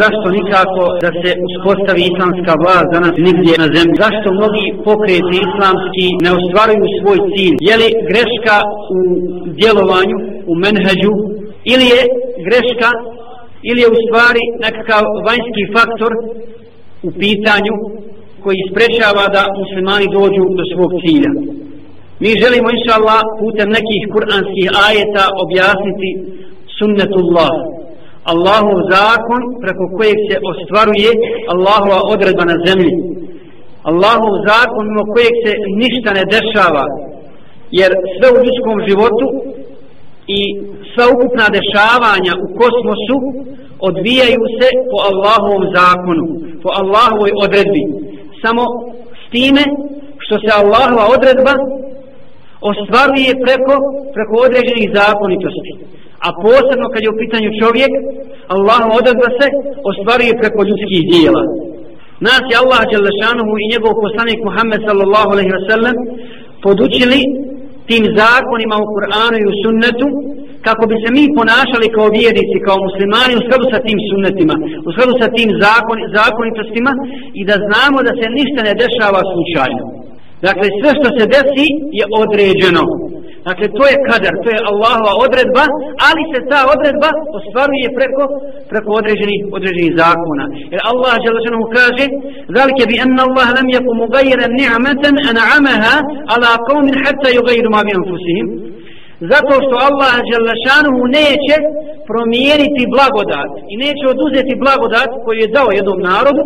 Zašto nikako da se uspostavi islamska vlast danas nigdje na zemlji? Zašto mnogi pokreti islamski ne ostvaruju svoj cilj? Je li greška u djelovanju, u menheđu, ili je greška, ili je u stvari nekakav vanjski faktor u pitanju koji sprečava da muslimani dođu do svog cilja? Mi želimo, inša Allah, putem nekih kuranskih ajeta objasniti sunnetullah, Allahov zakon preko kojeg se ostvaruje Allahova odredba na zemlji. Allahov zakon mimo kojeg se ništa ne dešava. Jer sve u ljudskom životu i sva ukupna dešavanja u kosmosu odvijaju se po Allahovom zakonu, po Allahovoj odredbi. Samo s time što se Allahova odredba ostvaruje preko, preko određenih zakonitosti a posebno kad je u pitanju čovjek, Allah odazva se ostvaruje preko ljudskih dijela. Nas je Allah Đalešanuhu i njegov poslanik Muhammed sallallahu alaihi wa sallam podučili tim zakonima u Kur'anu i u sunnetu kako bi se mi ponašali kao vjernici, kao muslimani u skladu sa tim sunnetima, u skladu sa tim zakon, zakonitostima i da znamo da se ništa ne dešava slučajno. Dakle, sve što se desi je određeno. Dakle, to je kader, to je Allahova odredba, ali se ta odredba ostvaruje preko, preko određenih, određenih zakona. Jer Allah žele što kaže, Zalike bi enna Allah lam jeku mugajren ni'meten an'amaha ala kaumin hatta jugajru ma bin fusihim. Zato što Allah Đelešanuhu neće promijeniti blagodat i neće oduzeti blagodat koju je dao jednom narodu,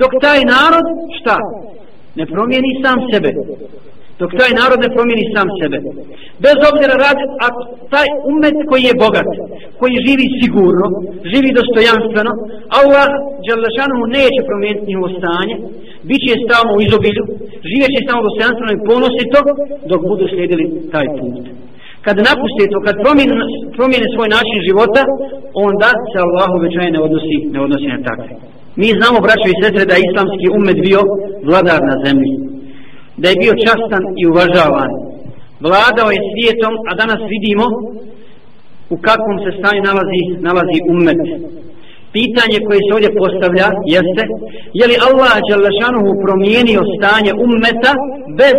dok taj narod, šta? Ne promijeni sam sebe dok taj narod ne promijeni sam sebe. Bez obzira radi, a taj umet koji je bogat, koji živi sigurno, živi dostojanstveno, Allah Đalešanu neće promijeniti njihovo stanje, bit će stavno u izobilju, živjet će stavno dostojanstveno i ponosito, dok budu slijedili taj put. Kad napuste to, kad promijene, promijene svoj način života, onda se Allah uvećaje ne odnosi, ne odnosi na takve. Mi znamo, braćo i sestre, da je islamski umet bio vladar na zemlji da je bio častan i uvažavan. Vladao je svijetom, a danas vidimo u kakvom se stanju nalazi, nalazi ummet. Pitanje koje se ovdje postavlja jeste, je li Allah Đalešanuhu promijenio stanje ummeta bez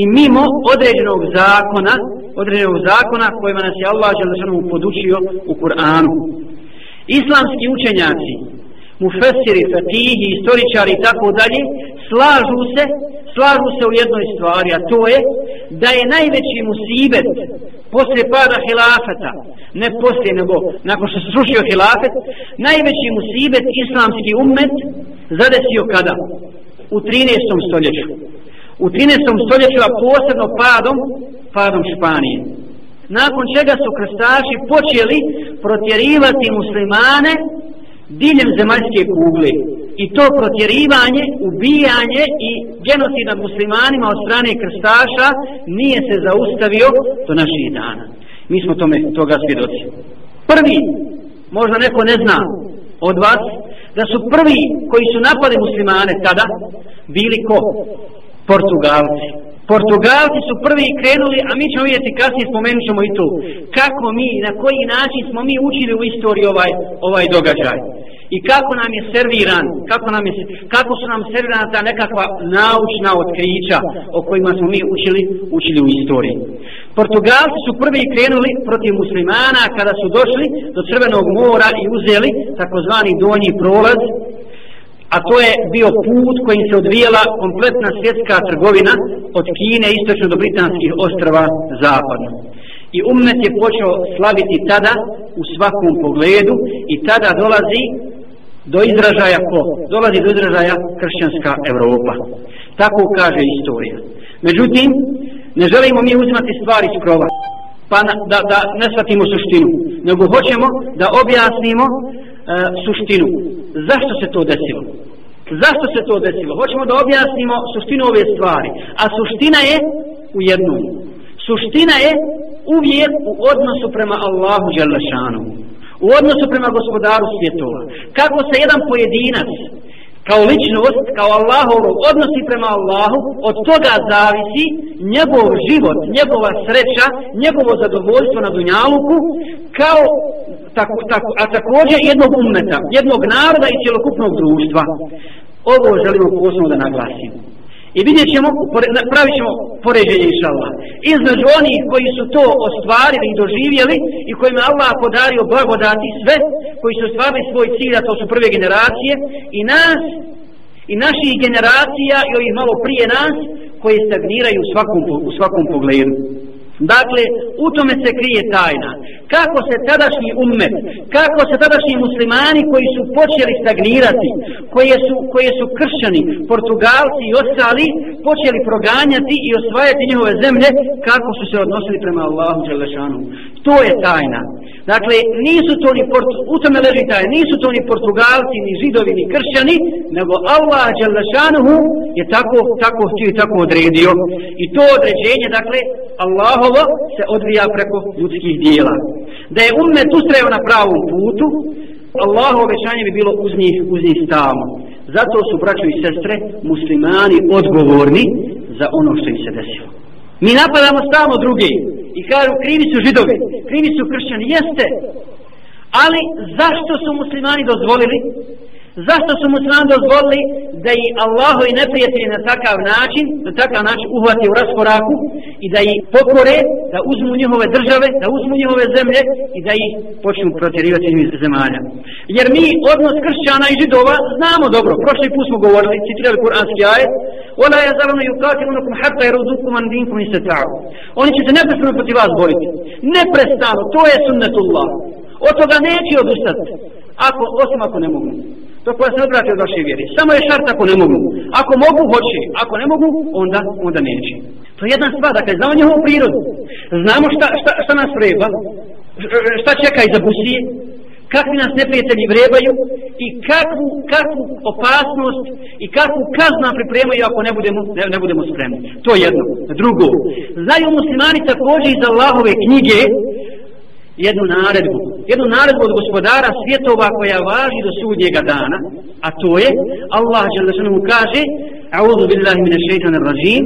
i mimo određenog zakona, određenog zakona kojima nas je Allah Đalešanuhu podučio u Kur'anu. Islamski učenjaci, mufesiri, fatihi, istoričari i tako dalje, slažu se, slažu se u jednoj stvari, a to je da je najveći musibet poslije pada hilafeta, ne poslije nego nakon što se srušio hilafet, najveći musibet islamski ummet zadesio kada? U 13. stoljeću. U 13. stoljeću, a posebno padom, padom Španije. Nakon čega su krstaši počeli protjerivati muslimane diljem zemaljske kugle i to protjerivanje, ubijanje i genocid nad muslimanima od strane krstaša nije se zaustavio do naših dana. Mi smo tome toga svjedoci. Prvi, možda neko ne zna od vas, da su prvi koji su napali muslimane tada bili ko? Portugalci. Portugalci su prvi krenuli, a mi ćemo vidjeti kasnije spomenut ćemo i to. Kako mi, na koji način smo mi učili u istoriji ovaj, ovaj događaj i kako nam je serviran, kako, nam je, kako su nam servirana ta nekakva naučna otkrića o kojima smo mi učili, učili u istoriji. Portugalci su prvi krenuli protiv muslimana kada su došli do Crvenog mora i uzeli takozvani donji prolaz, a to je bio put kojim se odvijela kompletna svjetska trgovina od Kine istočno do Britanskih ostrava zapadno. I umet je počeo slaviti tada u svakom pogledu i tada dolazi do izražaja ko? Dolazi do izražaja kršćanska Evropa. Tako kaže istorija. Međutim, ne želimo mi uzimati stvari iz krova, pa na, da, da ne shvatimo suštinu, nego hoćemo da objasnimo e, suštinu. Zašto se to desilo? Zašto se to desilo? Hoćemo da objasnimo suštinu ove stvari. A suština je u jednom. Suština je uvijek u odnosu prema Allahu Đelešanu. u odnosu prema gospodaru svjetova. Kako se jedan pojedinac kao ličnost, kao Allahov odnosi prema Allahu, od toga zavisi njegov život, njegova sreća, njegovo zadovoljstvo na dunjaluku, kao tako, tako, a također jednog umeta, jednog naroda i cjelokupnog društva. Ovo želimo posebno da naglasimo. I vidjet ćemo, pravit ćemo poređenje inša Allah. Između onih koji su to ostvarili i doživjeli i kojima Allah podario blagodati sve, koji su ostvarili svoj cilj, a to su prve generacije, i nas, i naših generacija, i ovih malo prije nas, koji stagniraju u svakom, u svakom pogledu. Dakle, u tome se krije tajna. Kako se tadašnji ummet, kako se tadašnji muslimani koji su počeli stagnirati, koje su, koje su kršćani, portugalci i ostali, počeli proganjati i osvajati njihove zemlje, kako su se odnosili prema Allahu Đelešanu. To je tajna. Dakle, nisu to ni Portu, u tome leži taj, nisu to ni Portugalci, ni Židovi, ni Kršćani, nego Allah Đelešanuhu je tako, tako htio i tako odredio. I to određenje, dakle, Allahovo se odvija preko ljudskih dijela. Da je ummet ustrajao na pravom putu, Allahovo obećanje bi bilo uz njih, uz njih stalno. Zato su, braćo i sestre, muslimani odgovorni za ono što im se desilo. Mi napadamo stalno drugi i kažu krivi su židovi, krivi su kršćani, jeste. Ali zašto su muslimani dozvolili Zašto su muslimani dozvolili da i Allahu i neprijatelji na takav način, na takav način uhvati u raskoraku i da ih pokore, da uzmu njihove države, da uzmu njihove zemlje i da ih počnu protjerivati iz zemalja. Jer mi odnos kršćana i židova znamo dobro. Prošli put smo govorili, citirali kuranski ajet, وَلَا je zavrno i ukati unukom hatta i an. Oni će se neprestano protiv vas boriti. Neprestano, to je sunnetullah. Od toga neće odustati. Ako, osim ako ne mogu to koja se odvrati od vaše vjeri. Samo je šart ako ne mogu. Ako mogu, hoće. Ako ne mogu, onda, onda neće. To je jedna stvar, dakle, znamo njihovu prirodu. Znamo šta, šta, šta nas vreba, šta čeka iza busije, kakvi nas neprijatelji vrebaju i kakvu, kakvu opasnost i kakvu kaznu nam pripremaju ako ne budemo, ne, ne budemo spremni. To je jedno. Drugo, znaju muslimani također iz Allahove knjige jednu naredbu, jednu naredbu od gospodara svjetova koja važi do sudnjega dana, a to je Allah dželle mu kaže: "A'udhu billahi minash shaitanir rajim,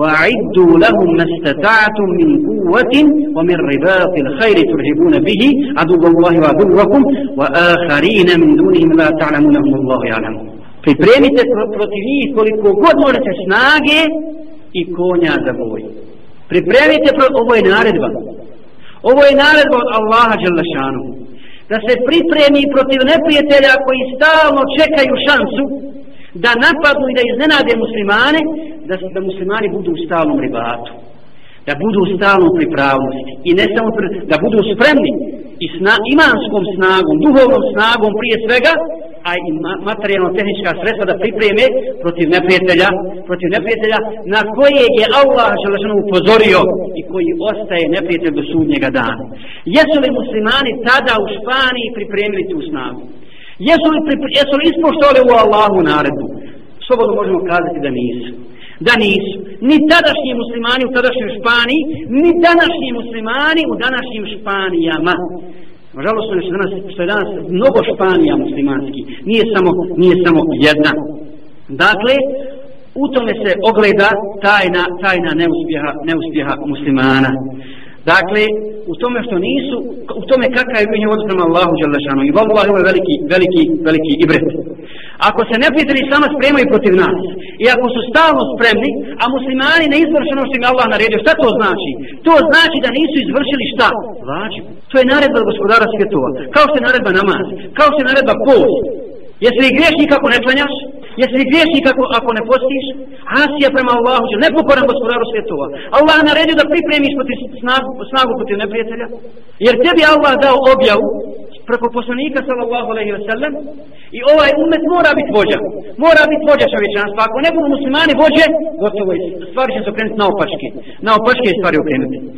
wa'iddu lahum mastata'tum min quwwatin wa min ribatil khayri turhibuna bihi aduwallahi wa aduwakum wa akharina min dunihim la ta'lamunahum Allahu ya'lam." Pripremite protiv njih koliko god možete snage i konja za boj. Pripremite, ovo je naredba, Ovo je naredba od Allaha Đelešanu. Da se pripremi protiv neprijatelja koji stalno čekaju šansu da napadnu i da iznenade muslimane, da, da muslimani budu u stalnom ribatu. Da budu u stalnom pripravnosti. I ne samo da budu spremni i sna, imanskom snagom, duhovnom snagom prije svega, a i materijalno-tehnička sredstva da pripreme protiv neprijatelja, protiv neprijatelja na koje je Allah Želešanu upozorio i koji ostaje neprijatelj do sudnjega dana. Jesu li muslimani tada u Španiji pripremili tu snagu? Jesu li, jesu li ispoštovali u Allahu naredbu? Slobodno možemo kazati da nisu. Da nisu. Ni tadašnji muslimani u tadašnjoj Španiji, ni današnji muslimani u današnjim Španijama. Nažalost, što je danas, što je danas mnogo Španija muslimanski, nije samo, nije samo jedna. Dakle, u tome se ogleda tajna, tajna neuspjeha, neuspjeha muslimana. Dakle, u tome što nisu, u tome kakav je njih odprema Allahu Đalešanu. I vallahi ovo je veliki, veliki, veliki ibret. Ako se neprijatelji sama spremaju protiv nas, i ako su stalno spremni, a muslimani ne izvrši ono što im Allah naredio, šta to znači? To znači da nisu izvršili šta? Vađu. To je naredba gospodara svjetova. Kao što je naredba namaz, kao što je naredba post. Jesi li griješnik ako ne klanjaš? Jesi li griješnik ako, ako ne postiš? Asija prema Allahu, ne pokoran gospodaru svjetova. Allah naredio da pripremiš protiv snagu, snagu protiv neprijatelja. Jer tebi Allah dao objavu preko poslanika sallallahu alejhi ve sellem i ovaj umet mora biti vođa. Mora biti vođa čovječanstva. Ako ne budu muslimani vođe, gotovo je. Stvari će se okrenuti na opačke. Na opačke stvari okrenuti.